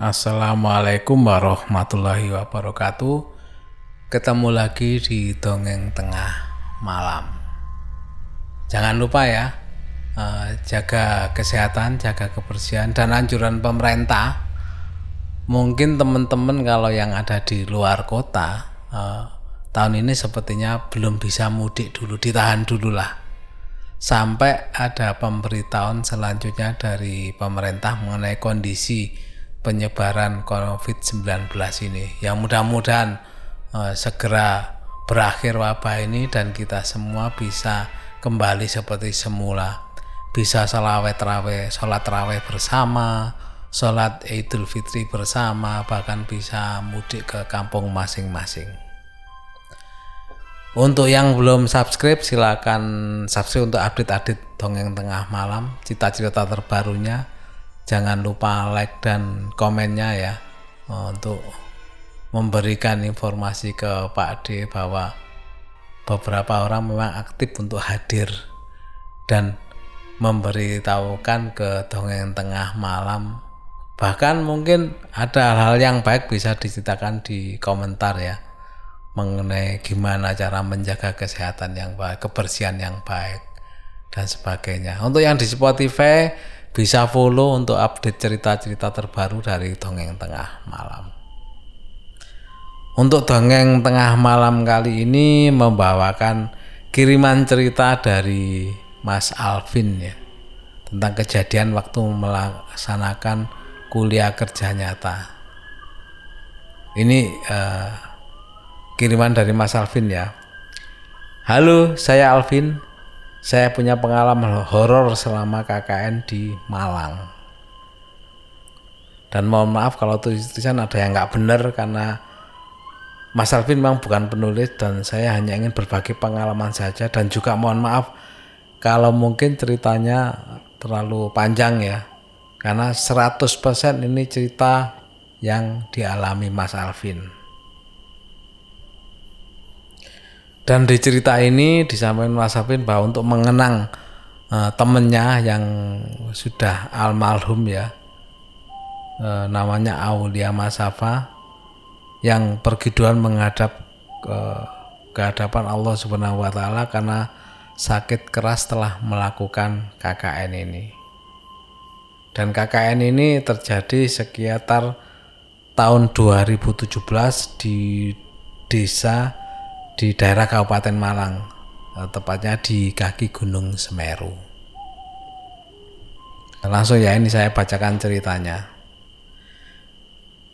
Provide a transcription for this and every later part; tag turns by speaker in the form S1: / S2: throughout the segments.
S1: Assalamualaikum warahmatullahi wabarakatuh. Ketemu lagi di dongeng tengah malam. Jangan lupa ya, eh, jaga kesehatan, jaga kebersihan, dan anjuran pemerintah. Mungkin teman-teman kalau yang ada di luar kota, eh, tahun ini sepertinya belum bisa mudik dulu, ditahan dulu lah. Sampai ada pemberitahuan selanjutnya dari pemerintah mengenai kondisi penyebaran COVID-19 ini. Yang mudah-mudahan uh, segera berakhir wabah ini dan kita semua bisa kembali seperti semula. Bisa salawat terawih, sholat terawih bersama, sholat idul fitri bersama, bahkan bisa mudik ke kampung masing-masing. Untuk yang belum subscribe silakan subscribe untuk update-update dongeng tengah malam, cita-cita terbarunya jangan lupa like dan komennya ya eh, untuk memberikan informasi ke Pak D bahwa beberapa orang memang aktif untuk hadir dan memberitahukan ke dongeng tengah malam bahkan mungkin ada hal-hal yang baik bisa diceritakan di komentar ya mengenai gimana cara menjaga kesehatan yang baik, kebersihan yang baik dan sebagainya. Untuk yang di Spotify bisa follow untuk update cerita-cerita terbaru dari Dongeng Tengah Malam. Untuk Dongeng Tengah Malam kali ini membawakan kiriman cerita dari Mas Alvin ya tentang kejadian waktu melaksanakan kuliah kerja nyata. Ini uh, kiriman dari Mas Alvin ya. Halo, saya Alvin saya punya pengalaman horor selama KKN di Malang. Dan mohon maaf kalau tulisan ada yang nggak benar karena Mas Alvin memang bukan penulis dan saya hanya ingin berbagi pengalaman saja dan juga mohon maaf kalau mungkin ceritanya terlalu panjang ya. Karena 100% ini cerita yang dialami Mas Alvin. Dan di cerita ini disampaikan Mas Hafin bahwa untuk mengenang uh, temennya yang sudah almarhum ya, uh, namanya Aulia Masafa, yang pergi doan menghadap ke, ke hadapan Allah Subhanahu wa taala karena sakit keras telah melakukan KKN ini. Dan KKN ini terjadi sekitar tahun 2017 di desa di daerah Kabupaten Malang, eh, tepatnya di kaki Gunung Semeru. Langsung ya ini saya bacakan ceritanya.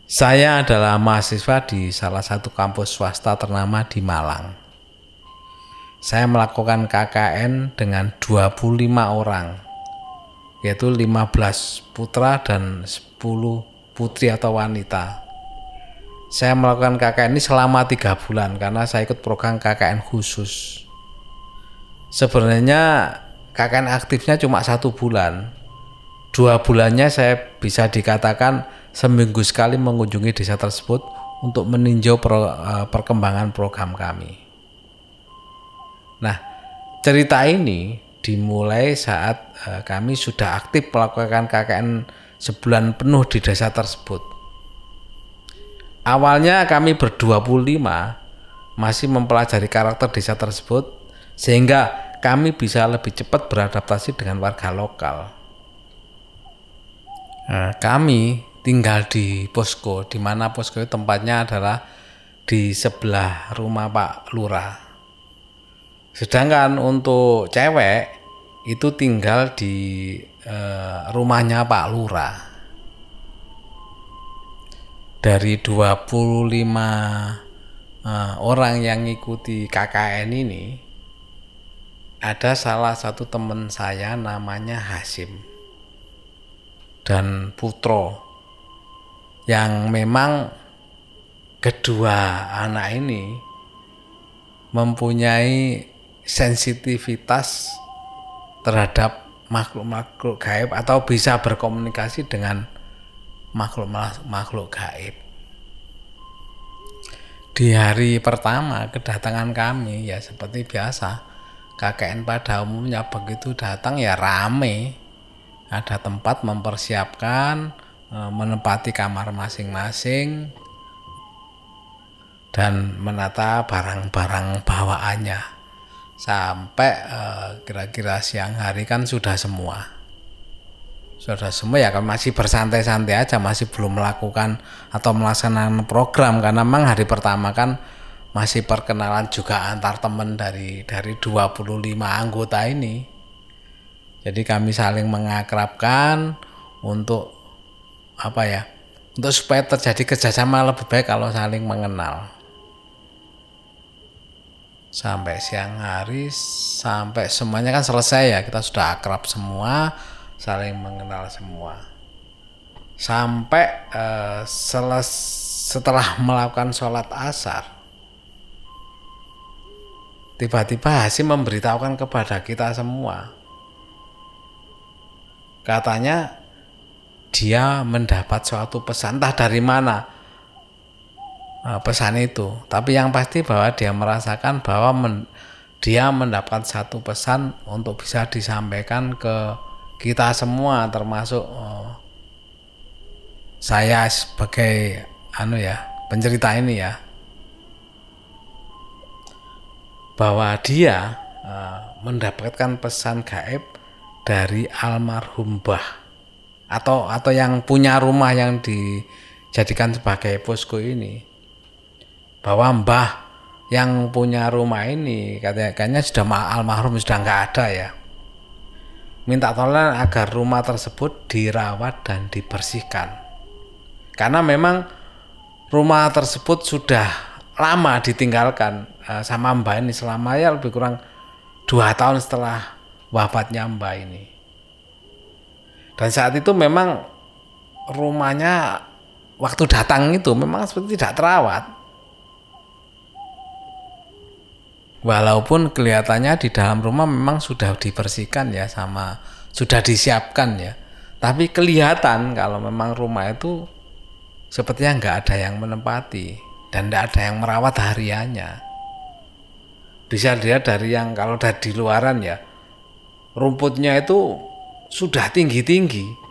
S1: Saya adalah mahasiswa di salah satu kampus swasta ternama di Malang. Saya melakukan KKN dengan 25 orang, yaitu 15 putra dan 10 putri atau wanita saya melakukan KKN ini selama tiga bulan karena saya ikut program KKN khusus. Sebenarnya KKN aktifnya cuma satu bulan. Dua bulannya saya bisa dikatakan seminggu sekali mengunjungi desa tersebut untuk meninjau pro, uh, perkembangan program kami. Nah, cerita ini dimulai saat uh, kami sudah aktif melakukan KKN sebulan penuh di desa tersebut Awalnya kami berdua puluh lima masih mempelajari karakter desa tersebut sehingga kami bisa lebih cepat beradaptasi dengan warga lokal. Nah, kami tinggal di posko, di mana posko itu tempatnya adalah di sebelah rumah Pak Lurah. Sedangkan untuk cewek itu tinggal di eh, rumahnya Pak Lurah dari 25 uh, eh, orang yang ngikuti KKN ini ada salah satu teman saya namanya Hasim dan Putro yang memang kedua anak ini mempunyai sensitivitas terhadap makhluk-makhluk gaib atau bisa berkomunikasi dengan makhluk makhluk gaib. Di hari pertama kedatangan kami ya seperti biasa KKN pada umumnya begitu datang ya rame. Ada tempat mempersiapkan eh, menempati kamar masing-masing dan menata barang-barang bawaannya. Sampai eh, kira-kira siang hari kan sudah semua sudah semua ya kan masih bersantai-santai aja masih belum melakukan atau melaksanakan program karena memang hari pertama kan masih perkenalan juga antar teman dari dari 25 anggota ini. Jadi kami saling mengakrabkan untuk apa ya untuk supaya terjadi kerjasama lebih baik kalau saling mengenal. Sampai siang hari sampai semuanya kan selesai ya kita sudah akrab semua saling mengenal semua sampai uh, seles, setelah melakukan sholat asar tiba-tiba Hasim memberitahukan kepada kita semua katanya dia mendapat suatu pesan entah dari mana Eh, pesan itu. Tapi yang pasti bahwa dia merasakan bahwa men, dia mendapat satu pesan untuk bisa disampaikan ke kita semua termasuk uh, saya sebagai anu ya pencerita ini ya. Bahwa dia uh, mendapatkan pesan gaib dari almarhum Bah atau atau yang punya rumah yang dijadikan sebagai posko ini. Bahwa Mbah yang punya rumah ini katanya sudah almarhum sudah nggak ada ya minta tolong agar rumah tersebut dirawat dan dibersihkan. Karena memang rumah tersebut sudah lama ditinggalkan eh, sama Mbah ini selama ya lebih kurang dua tahun setelah wafatnya Mbah ini. Dan saat itu memang rumahnya waktu datang itu memang seperti tidak terawat walaupun kelihatannya di dalam rumah memang sudah dibersihkan ya sama sudah disiapkan ya. Tapi kelihatan kalau memang rumah itu sepertinya nggak ada yang menempati dan tidak ada yang merawat hariannya bisa dilihat dari yang kalau dari di luaran ya rumputnya itu sudah tinggi-tinggi.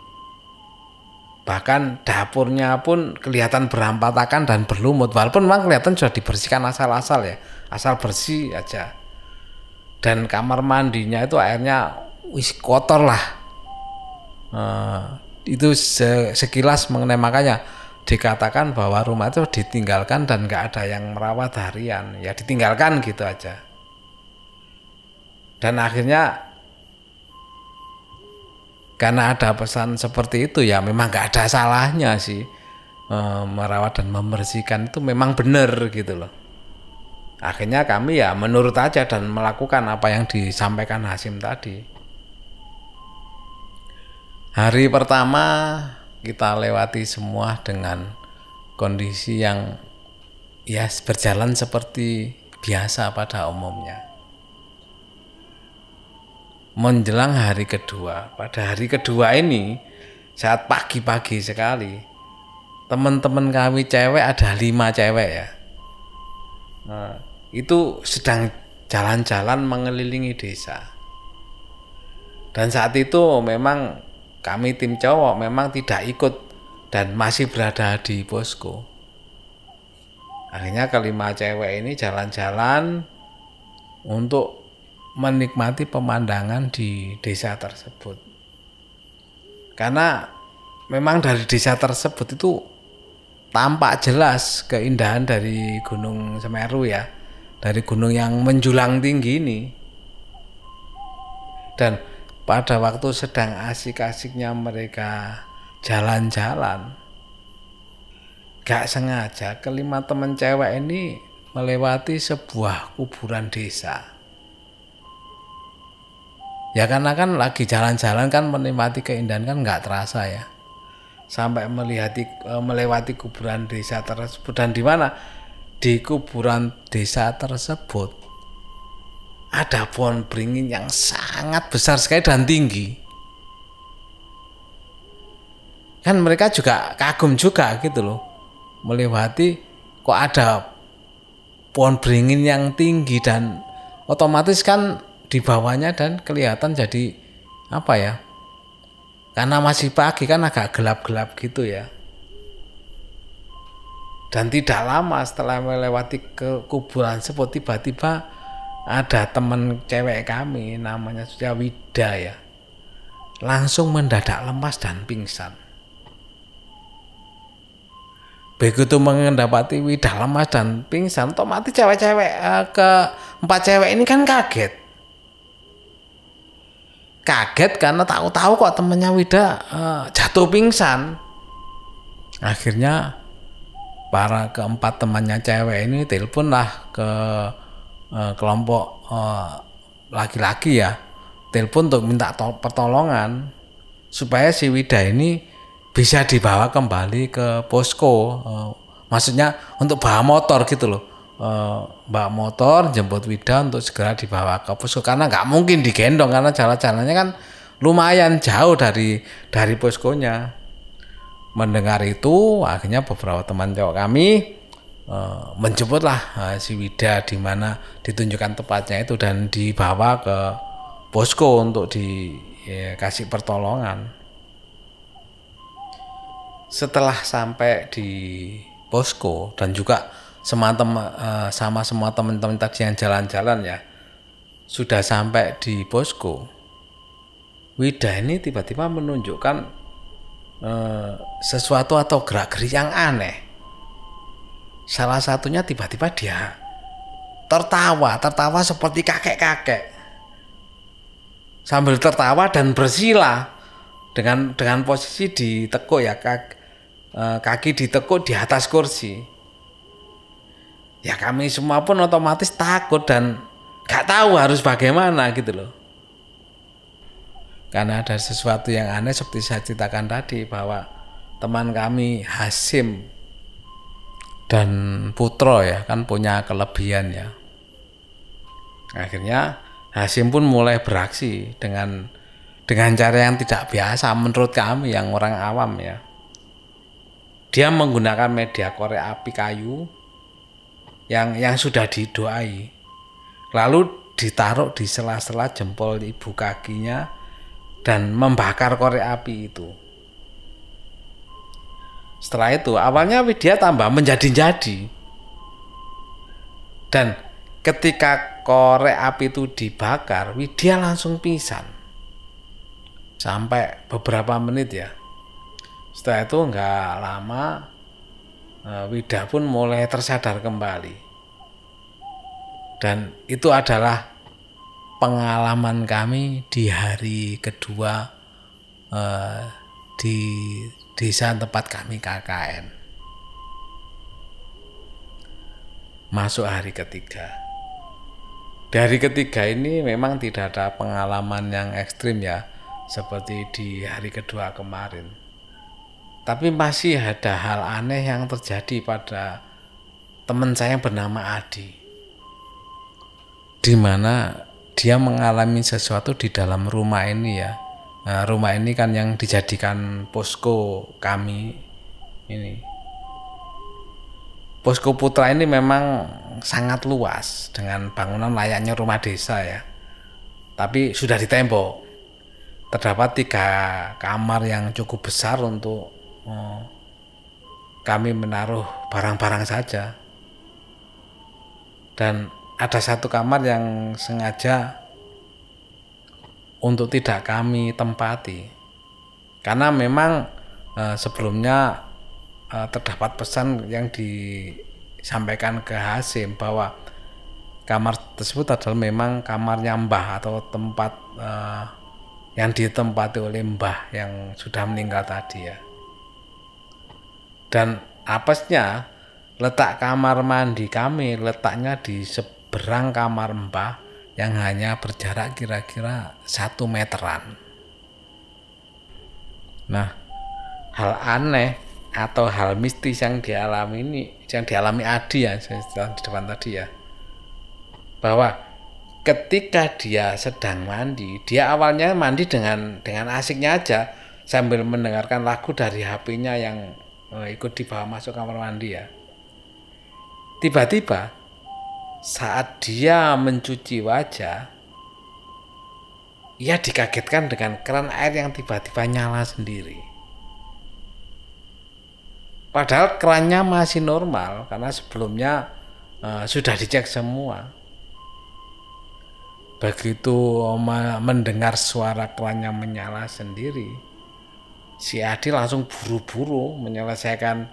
S1: Bahkan dapurnya pun kelihatan berantakan dan berlumut walaupun memang kelihatan sudah dibersihkan asal-asal ya asal bersih aja. Dan kamar mandinya itu airnya wis kotor lah. Uh, itu sekilas mengenai makanya dikatakan bahwa rumah itu ditinggalkan dan nggak ada yang merawat harian. Ya ditinggalkan gitu aja. Dan akhirnya karena ada pesan seperti itu ya memang nggak ada salahnya sih uh, merawat dan membersihkan itu memang benar gitu loh akhirnya kami ya menurut aja dan melakukan apa yang disampaikan Hasim tadi. Hari pertama kita lewati semua dengan kondisi yang ya berjalan seperti biasa pada umumnya. Menjelang hari kedua pada hari kedua ini saat pagi-pagi sekali teman-teman kami cewek ada lima cewek ya Nah, itu sedang jalan-jalan mengelilingi desa. Dan saat itu memang kami tim cowok memang tidak ikut dan masih berada di posko. Akhirnya kelima cewek ini jalan-jalan untuk menikmati pemandangan di desa tersebut. Karena memang dari desa tersebut itu tampak jelas keindahan dari Gunung Semeru ya dari gunung yang menjulang tinggi ini. Dan pada waktu sedang asik-asiknya mereka jalan-jalan gak sengaja kelima teman cewek ini melewati sebuah kuburan desa. Ya karena kan lagi jalan-jalan kan menikmati keindahan kan nggak terasa ya sampai melihat e, melewati kuburan desa tersebut. Dan di mana? Di kuburan desa tersebut. Ada pohon beringin yang sangat besar sekali dan tinggi. Kan mereka juga kagum juga gitu loh melewati kok ada pohon beringin yang tinggi dan otomatis kan di bawahnya dan kelihatan jadi apa ya karena masih pagi kan agak gelap-gelap gitu ya. Dan tidak lama setelah melewati ke kuburan sebut tiba-tiba ada teman cewek kami namanya sudah Wida ya langsung mendadak lemas dan pingsan. Begitu mendapati Wida lemas dan pingsan otomatis cewek-cewek eh, ke empat cewek ini kan kaget kaget karena tahu-tahu kok temennya Wida uh, jatuh pingsan. Akhirnya para keempat temannya cewek ini telepon lah ke uh, kelompok eh, laki-laki uh, ya, telepon untuk minta pertolongan supaya si Wida ini bisa dibawa kembali ke posko. Uh, maksudnya untuk bawa motor gitu loh mbak motor jemput Wida untuk segera dibawa ke posko karena nggak mungkin digendong karena jalan-jalannya kan lumayan jauh dari dari poskonya. Mendengar itu akhirnya beberapa teman cowok kami uh, menjemputlah uh, si Wida di mana ditunjukkan tempatnya itu dan dibawa ke posko untuk dikasih ya, pertolongan. Setelah sampai di posko dan juga sama uh, sama semua teman-teman tadi yang jalan-jalan ya sudah sampai di posko Wida ini tiba-tiba menunjukkan uh, sesuatu atau gerak-gerik yang aneh. Salah satunya tiba-tiba dia tertawa tertawa seperti kakek-kakek. Sambil tertawa dan bersila dengan dengan posisi ditekuk ya kaki, uh, kaki ditekuk di atas kursi ya kami semua pun otomatis takut dan gak tahu harus bagaimana gitu loh. Karena ada sesuatu yang aneh seperti saya ceritakan tadi bahwa teman kami Hasim dan Putro ya kan punya kelebihan ya. Akhirnya Hasim pun mulai beraksi dengan dengan cara yang tidak biasa menurut kami yang orang awam ya. Dia menggunakan media korek api kayu yang yang sudah didoai. Lalu ditaruh di sela-sela jempol ibu kakinya dan membakar korek api itu. Setelah itu awalnya Widya tambah menjadi-jadi. Dan ketika korek api itu dibakar, Widya langsung pingsan. Sampai beberapa menit ya. Setelah itu enggak lama Wida pun mulai tersadar kembali. Dan itu adalah pengalaman kami di hari kedua eh, di desa tempat kami KKN. Masuk hari ketiga. Dari ketiga ini memang tidak ada pengalaman yang ekstrim ya, seperti di hari kedua kemarin tapi masih ada hal aneh yang terjadi pada teman saya yang bernama Adi. Di mana dia mengalami sesuatu di dalam rumah ini ya. Nah, rumah ini kan yang dijadikan posko kami ini. Posko Putra ini memang sangat luas dengan bangunan layaknya rumah desa ya. Tapi sudah ditembok. Terdapat tiga kamar yang cukup besar untuk kami menaruh barang-barang saja. Dan ada satu kamar yang sengaja untuk tidak kami tempati. Karena memang eh, sebelumnya eh, terdapat pesan yang disampaikan ke Hasim bahwa kamar tersebut adalah memang kamarnya Mbah atau tempat eh, yang ditempati oleh Mbah yang sudah meninggal tadi ya dan apesnya letak kamar mandi kami letaknya di seberang kamar mbah yang hanya berjarak kira-kira satu meteran. Nah, hal aneh atau hal mistis yang dialami ini, yang dialami Adi ya, di depan tadi ya, bahwa ketika dia sedang mandi, dia awalnya mandi dengan dengan asiknya aja sambil mendengarkan lagu dari HP-nya yang ikut dibawa masuk kamar mandi ya. Tiba-tiba saat dia mencuci wajah, ia dikagetkan dengan keran air yang tiba-tiba nyala sendiri. Padahal kerannya masih normal karena sebelumnya uh, sudah dicek semua. Begitu mendengar suara kerannya menyala sendiri, si Adi langsung buru-buru menyelesaikan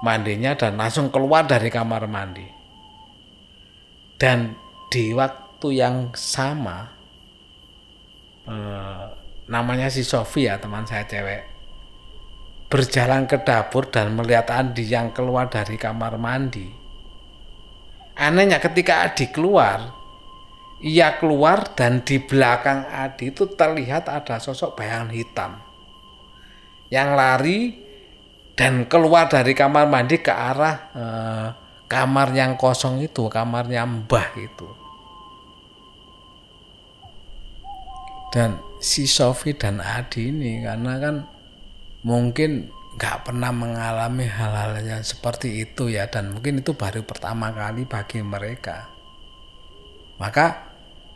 S1: mandinya dan langsung keluar dari kamar mandi. Dan di waktu yang sama, eh, namanya si Sofi ya teman saya cewek, berjalan ke dapur dan melihat Adi yang keluar dari kamar mandi. Anehnya ketika Adi keluar, ia keluar dan di belakang Adi itu terlihat ada sosok bayangan hitam yang lari dan keluar dari kamar mandi ke arah eh, kamar yang kosong itu, kamarnya Mbah itu. Dan si Sofi dan Adi ini karena kan mungkin nggak pernah mengalami hal-hal yang seperti itu ya dan mungkin itu baru pertama kali bagi mereka. Maka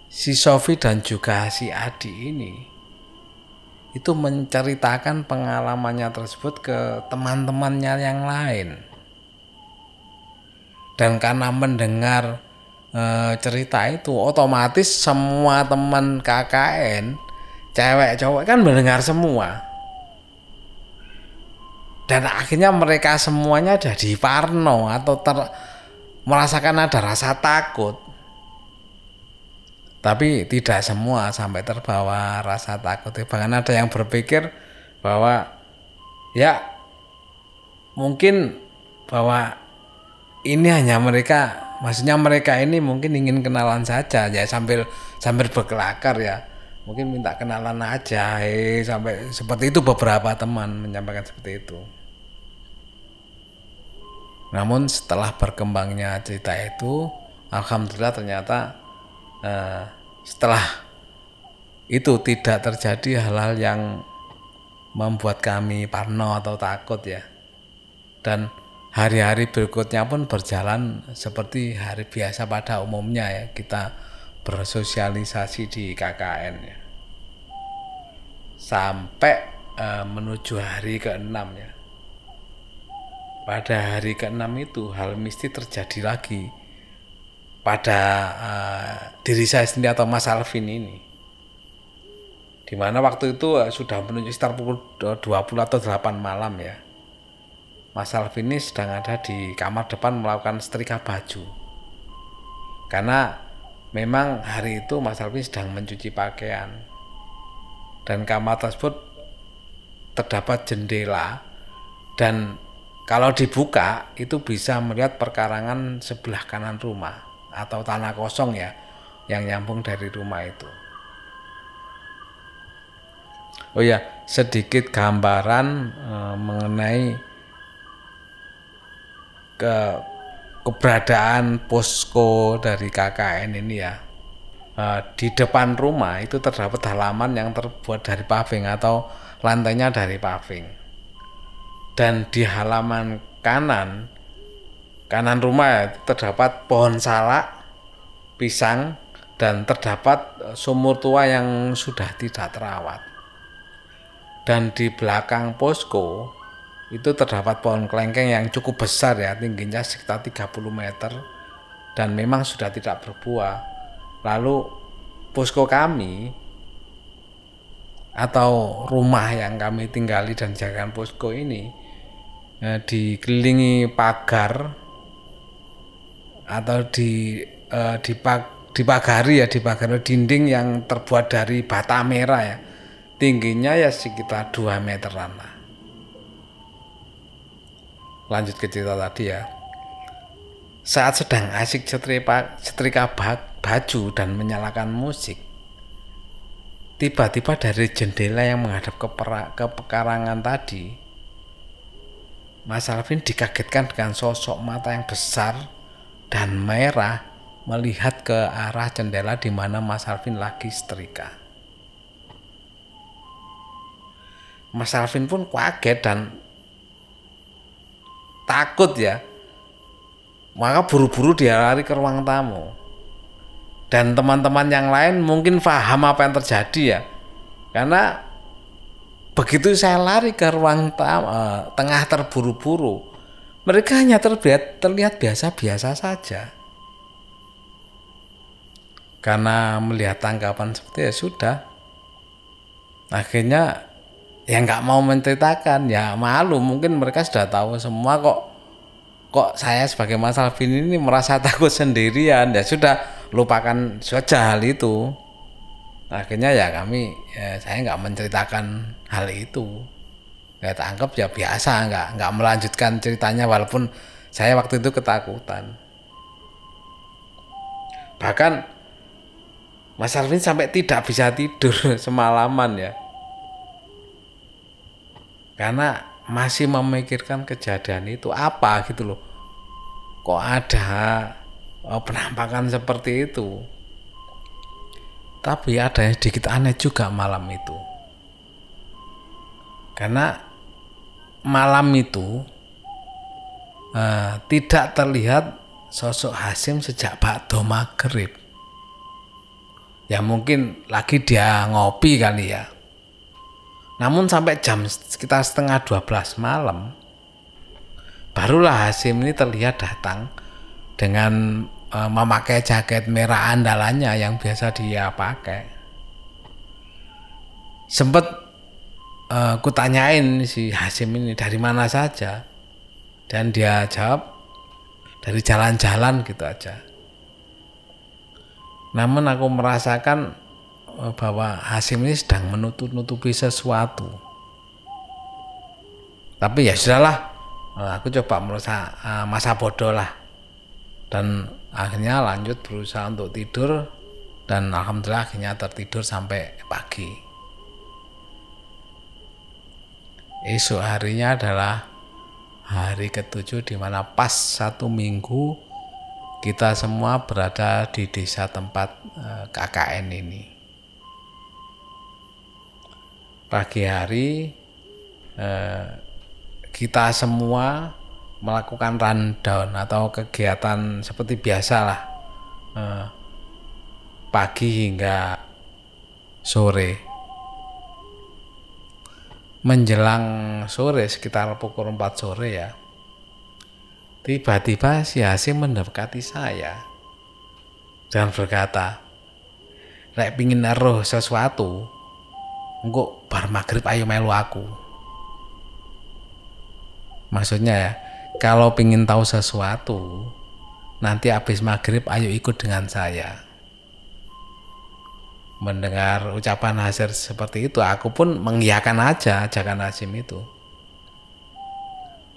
S1: si Sofi dan juga si Adi ini itu menceritakan pengalamannya tersebut ke teman-temannya yang lain. Dan karena mendengar e, cerita itu, otomatis semua teman KKN, cewek cowok kan mendengar semua. Dan akhirnya mereka semuanya jadi parno atau ter, merasakan ada rasa takut tapi tidak semua sampai terbawa rasa takut. Bahkan ada yang berpikir bahwa ya mungkin bahwa ini hanya mereka maksudnya mereka ini mungkin ingin kenalan saja ya sambil sambil berkelakar ya. Mungkin minta kenalan aja eh sampai seperti itu beberapa teman menyampaikan seperti itu. Namun setelah berkembangnya cerita itu alhamdulillah ternyata uh, setelah itu tidak terjadi hal-hal yang membuat kami parno atau takut ya. Dan hari-hari berikutnya pun berjalan seperti hari biasa pada umumnya ya kita bersosialisasi di KKN ya. Sampai uh, menuju hari ke-6 ya. Pada hari ke-6 itu hal mistis terjadi lagi pada uh, diri saya sendiri atau Mas Alvin ini. Di mana waktu itu uh, sudah menuju sekitar pukul 20 atau 8 malam ya. Mas Alvin ini sedang ada di kamar depan melakukan setrika baju. Karena memang hari itu Mas Alvin sedang mencuci pakaian. Dan kamar tersebut terdapat jendela dan kalau dibuka itu bisa melihat perkarangan sebelah kanan rumah atau tanah kosong ya yang nyambung dari rumah itu. Oh ya, sedikit gambaran e, mengenai ke keberadaan posko dari KKN ini ya. E, di depan rumah itu terdapat halaman yang terbuat dari paving atau lantainya dari paving. Dan di halaman kanan kanan rumah terdapat pohon salak, pisang, dan terdapat eh, sumur tua yang sudah tidak terawat. Dan di belakang posko itu terdapat pohon kelengkeng yang cukup besar ya, tingginya sekitar 30 meter dan memang sudah tidak berbuah. Lalu posko kami atau rumah yang kami tinggali dan jagaan posko ini eh, dikelilingi pagar atau di uh, dipag, dipagari ya dipagari dinding yang terbuat dari bata merah ya. Tingginya ya sekitar 2 meteran lah. Lanjut ke cerita tadi ya. Saat sedang asik setrika, setrika baju dan menyalakan musik tiba-tiba dari jendela yang menghadap ke, pera, ke pekarangan tadi Mas Alvin dikagetkan dengan sosok mata yang besar dan merah melihat ke arah jendela di mana Mas Alvin lagi setrika. Mas Alvin pun kaget dan takut ya. Maka buru-buru dia lari ke ruang tamu. dan teman-teman yang lain mungkin paham apa yang terjadi ya karena begitu saya lari ke ruang uh, tengah terburu-buru mereka hanya terlihat terlihat biasa-biasa saja. Karena melihat tanggapan seperti ya sudah. Akhirnya ya nggak mau menceritakan. Ya malu mungkin mereka sudah tahu semua kok. Kok saya sebagai Mas Alvin ini merasa takut sendirian. Ya sudah lupakan saja hal itu. Akhirnya ya kami ya saya nggak menceritakan hal itu ya anggap ya biasa nggak nggak melanjutkan ceritanya walaupun saya waktu itu ketakutan bahkan Mas Arvin sampai tidak bisa tidur semalaman ya karena masih memikirkan kejadian itu apa gitu loh kok ada oh, penampakan seperti itu. Tapi ada yang sedikit aneh juga malam itu. Karena malam itu uh, tidak terlihat sosok Hasim sejak Bakdo Maghrib. Ya mungkin lagi dia ngopi kali ya. Namun sampai jam sekitar setengah 12 malam, barulah Hasim ini terlihat datang dengan uh, memakai jaket merah andalannya yang biasa dia pakai. Sempet uh, kutanyain si Hasim ini dari mana saja dan dia jawab dari jalan-jalan gitu aja. Namun aku merasakan uh, bahwa Hasim ini sedang menutup-nutupi sesuatu. Tapi ya sudahlah, aku coba merasa masa bodoh lah dan akhirnya lanjut berusaha untuk tidur dan alhamdulillah akhirnya tertidur sampai pagi esok harinya adalah hari ketujuh di mana pas satu minggu kita semua berada di desa tempat eh, KKN ini. Pagi hari eh, kita semua melakukan rundown atau kegiatan seperti biasa lah eh, pagi hingga sore menjelang sore sekitar pukul 4 sore ya tiba-tiba si Hasim mendekati saya dan berkata Rek pingin naruh sesuatu engkau bar maghrib ayo melu aku maksudnya ya kalau ingin tahu sesuatu, nanti habis maghrib ayo ikut dengan saya. Mendengar ucapan Hasil seperti itu, aku pun mengiyakan aja ajakan Hasim itu.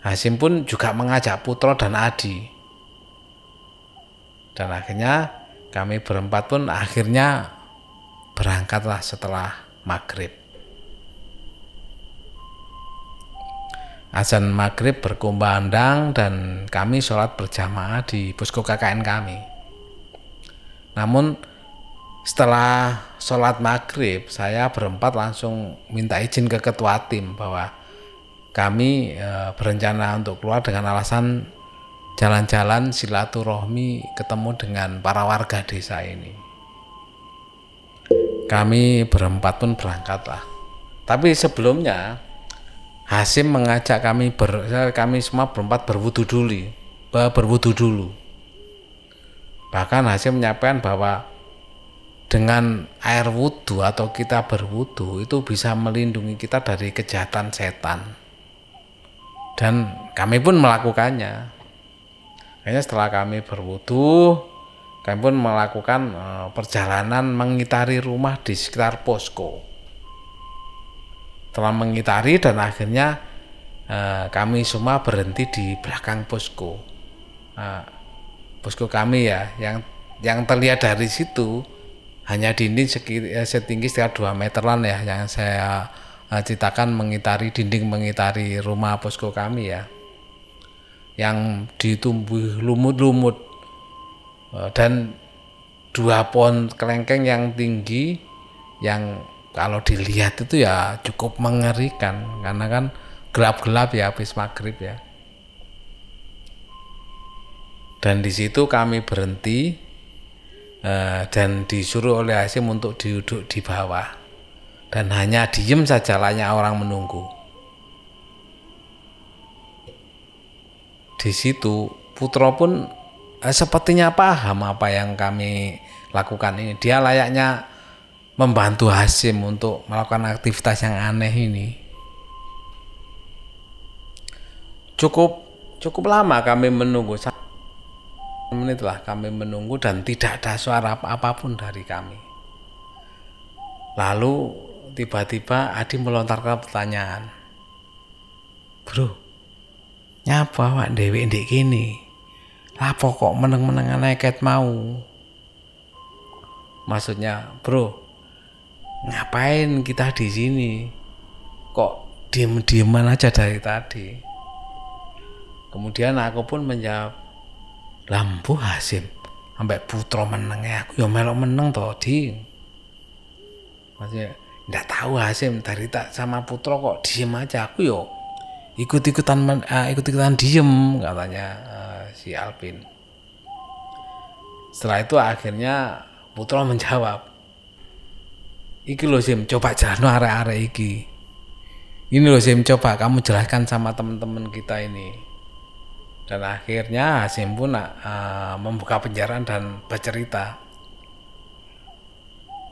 S1: Hasim pun juga mengajak Putro dan Adi. Dan akhirnya kami berempat pun akhirnya berangkatlah setelah maghrib. azan maghrib berkumandang dan kami sholat berjamaah di posko KKN kami. Namun setelah sholat maghrib saya berempat langsung minta izin ke ketua tim bahwa kami e, berencana untuk keluar dengan alasan jalan-jalan silaturahmi ketemu dengan para warga desa ini. Kami berempat pun berangkat lah. Tapi sebelumnya Hasim mengajak kami ber, kami semua berempat berwudu dulu, berwudu dulu. Bahkan Hasim menyampaikan bahwa dengan air wudhu atau kita berwudhu itu bisa melindungi kita dari kejahatan setan. Dan kami pun melakukannya. Kayaknya setelah kami berwudhu, kami pun melakukan eh, perjalanan mengitari rumah di sekitar posko telah mengitari dan akhirnya uh, kami semua berhenti di belakang posko uh, posko kami ya yang yang terlihat dari situ hanya dinding eh, setinggi sekitar 2 meteran ya yang saya uh, ceritakan mengitari dinding mengitari rumah posko kami ya. Yang ditumbuh lumut-lumut. Uh, dan dua pohon kelengkeng yang tinggi yang kalau dilihat itu ya cukup mengerikan. Karena kan gelap-gelap ya habis maghrib ya. Dan di situ kami berhenti uh, dan disuruh oleh Hasim untuk duduk di bawah dan hanya diem saja layak orang menunggu. Di situ Putro pun uh, sepertinya paham apa yang kami lakukan ini. Dia layaknya membantu Hasim untuk melakukan aktivitas yang aneh ini. Cukup cukup lama kami menunggu menit lah kami menunggu dan tidak ada suara apa pun dari kami. Lalu tiba-tiba Adi melontarkan pertanyaan. Bro, nyapa wak dewi ndek kini? Lapo kok meneng-menengan neket mau? Maksudnya, bro, ngapain kita di sini? Kok diem-dieman aja dari tadi? Kemudian aku pun menjawab, lampu Hasim. Sampai putra meneng ya aku ya melok meneng toh di. Maksudnya ndak tahu Hasim dari tak sama putra kok diem aja aku yo ikut ikutan uh, eh, ikut ikutan diem katanya uh, si Alvin. Setelah itu akhirnya putra menjawab iki lo Sim coba jalan are-are iki. Ini lo Sim coba kamu jelaskan sama teman-teman kita ini dan akhirnya Hasim pun uh, membuka penjara dan bercerita.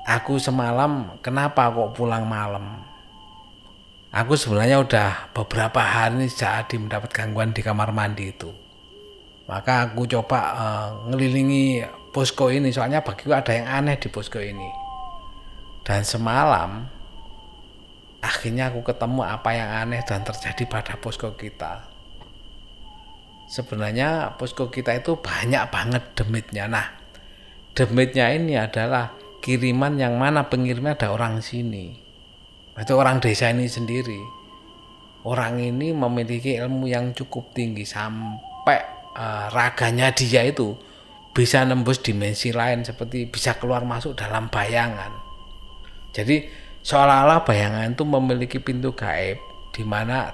S1: Aku semalam kenapa kok pulang malam? Aku sebenarnya udah beberapa hari sejak Adi mendapat gangguan di kamar mandi itu. Maka aku coba uh, ngelilingi posko ini. Soalnya bagiku ada yang aneh di posko ini. Dan semalam akhirnya aku ketemu apa yang aneh dan terjadi pada posko kita sebenarnya posko kita itu banyak banget demitnya. Nah, demitnya ini adalah kiriman yang mana pengirimnya ada orang sini. Itu orang desa ini sendiri. Orang ini memiliki ilmu yang cukup tinggi sampai uh, raganya dia itu bisa nembus dimensi lain seperti bisa keluar masuk dalam bayangan. Jadi seolah-olah bayangan itu memiliki pintu gaib di mana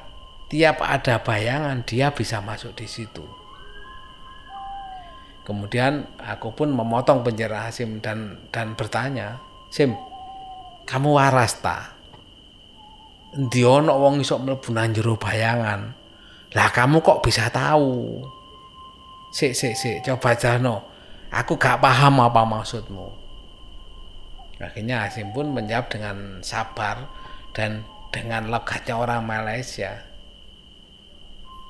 S1: tiap ada bayangan dia bisa masuk di situ. Kemudian aku pun memotong penjara Hasim dan dan bertanya, Sim, kamu waras ta? Diono wong isok mlebu jero bayangan. Lah kamu kok bisa tahu? Sik sik sik, coba jano. Aku gak paham apa maksudmu. Akhirnya Hasim pun menjawab dengan sabar dan dengan logatnya orang Malaysia.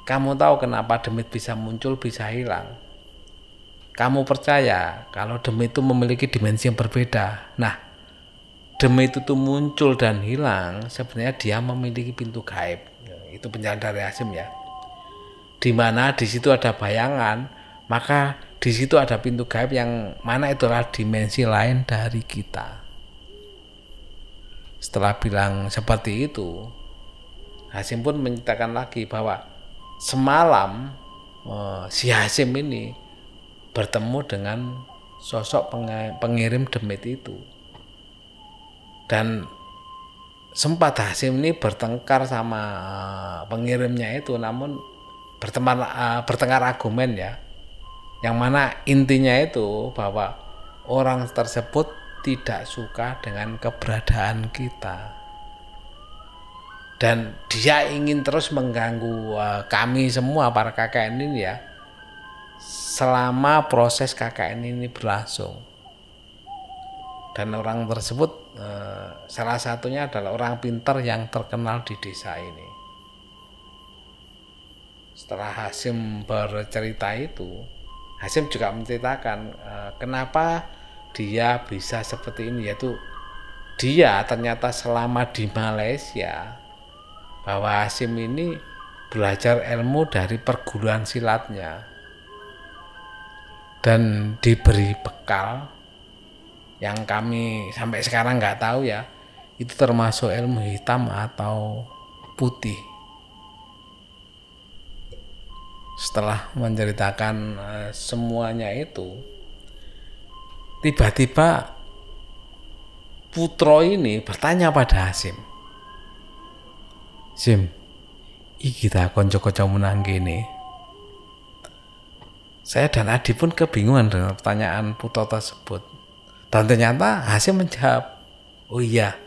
S1: Kamu tahu kenapa demit bisa muncul, bisa hilang? Kamu percaya kalau demit itu memiliki dimensi yang berbeda. Nah, demit itu tuh muncul dan hilang, sebenarnya dia memiliki pintu gaib. Itu penjelasan dari Asim ya. Di mana di situ ada bayangan, maka di situ ada pintu gaib yang mana itulah dimensi lain dari kita. Setelah bilang seperti itu, Hasim pun menceritakan lagi bahwa semalam uh, si Hasim ini bertemu dengan sosok pengirim demit itu. Dan sempat Hasim ini bertengkar sama uh, pengirimnya itu namun berteman uh, bertengkar argumen ya. Yang mana intinya itu bahwa orang tersebut tidak suka dengan keberadaan kita dan dia ingin terus mengganggu uh, kami semua para KKN ini ya. Selama proses KKN ini berlangsung. Dan orang tersebut uh, salah satunya adalah orang pintar yang terkenal di desa ini. Setelah Hasim bercerita itu Hasim juga menceritakan uh, kenapa dia bisa seperti ini yaitu dia ternyata selama di Malaysia bahwa Hasim ini belajar ilmu dari perguruan silatnya. Dan diberi bekal yang kami sampai sekarang nggak tahu ya. Itu termasuk ilmu hitam atau putih. Setelah menceritakan uh, semuanya itu tiba-tiba Putro ini bertanya pada Hasim Sim, iki ta kanca-kanca menang kene. Saya dan Adi pun kebingungan dengan pertanyaan Puto tersebut. Dan ternyata Hasim menjawab, oh iya,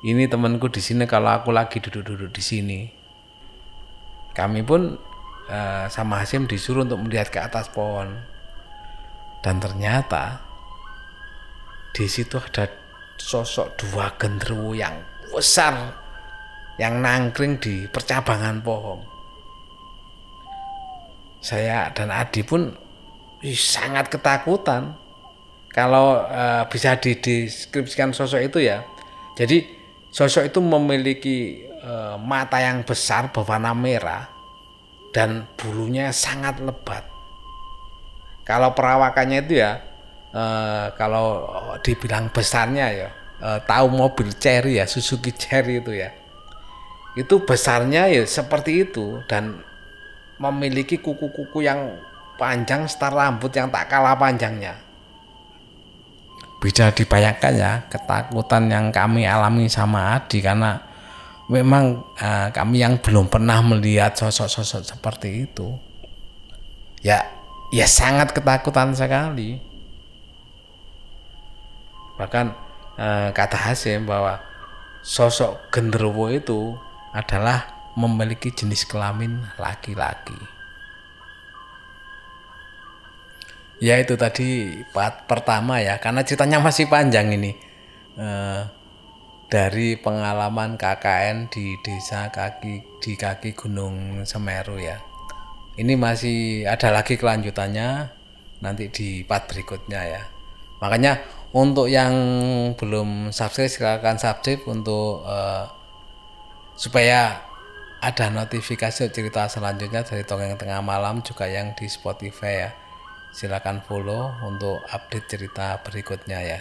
S1: ini temanku di sini kalau aku lagi duduk-duduk di sini. Kami pun uh, sama Hasim disuruh untuk melihat ke atas pohon. Dan ternyata di situ ada sosok dua genderuwo yang besar yang nangkring di percabangan pohon saya dan Adi pun sangat ketakutan kalau uh, bisa dideskripsikan sosok itu ya. Jadi sosok itu memiliki uh, mata yang besar berwarna merah dan bulunya sangat lebat. Kalau perawakannya itu ya uh, kalau dibilang besarnya ya uh, tahu mobil Cherry ya Suzuki Cherry itu ya. Itu besarnya ya seperti itu dan memiliki kuku-kuku yang panjang setara rambut yang tak kalah panjangnya. Bisa dibayangkan ya ketakutan yang kami alami sama Adi karena memang uh, kami yang belum pernah melihat sosok-sosok seperti itu. Ya, ya sangat ketakutan sekali. Bahkan uh, kata Hasim bahwa sosok genderuwo itu adalah memiliki jenis kelamin laki-laki. Ya itu tadi part pertama ya, karena ceritanya masih panjang ini. Eh, dari pengalaman KKN di desa kaki di kaki Gunung Semeru ya. Ini masih ada lagi kelanjutannya nanti di part berikutnya ya. Makanya untuk yang belum subscribe silahkan subscribe untuk uh, supaya ada notifikasi cerita selanjutnya dari Tongeng Tengah Malam juga yang di Spotify ya. Silakan follow untuk update cerita berikutnya ya.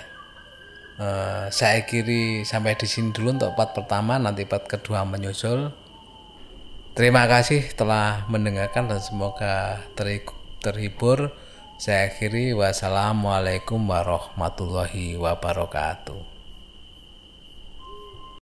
S1: Uh, saya kiri sampai di sini dulu untuk part pertama, nanti part kedua menyusul. Terima kasih telah mendengarkan dan semoga terhibur. Saya akhiri wassalamualaikum warahmatullahi wabarakatuh.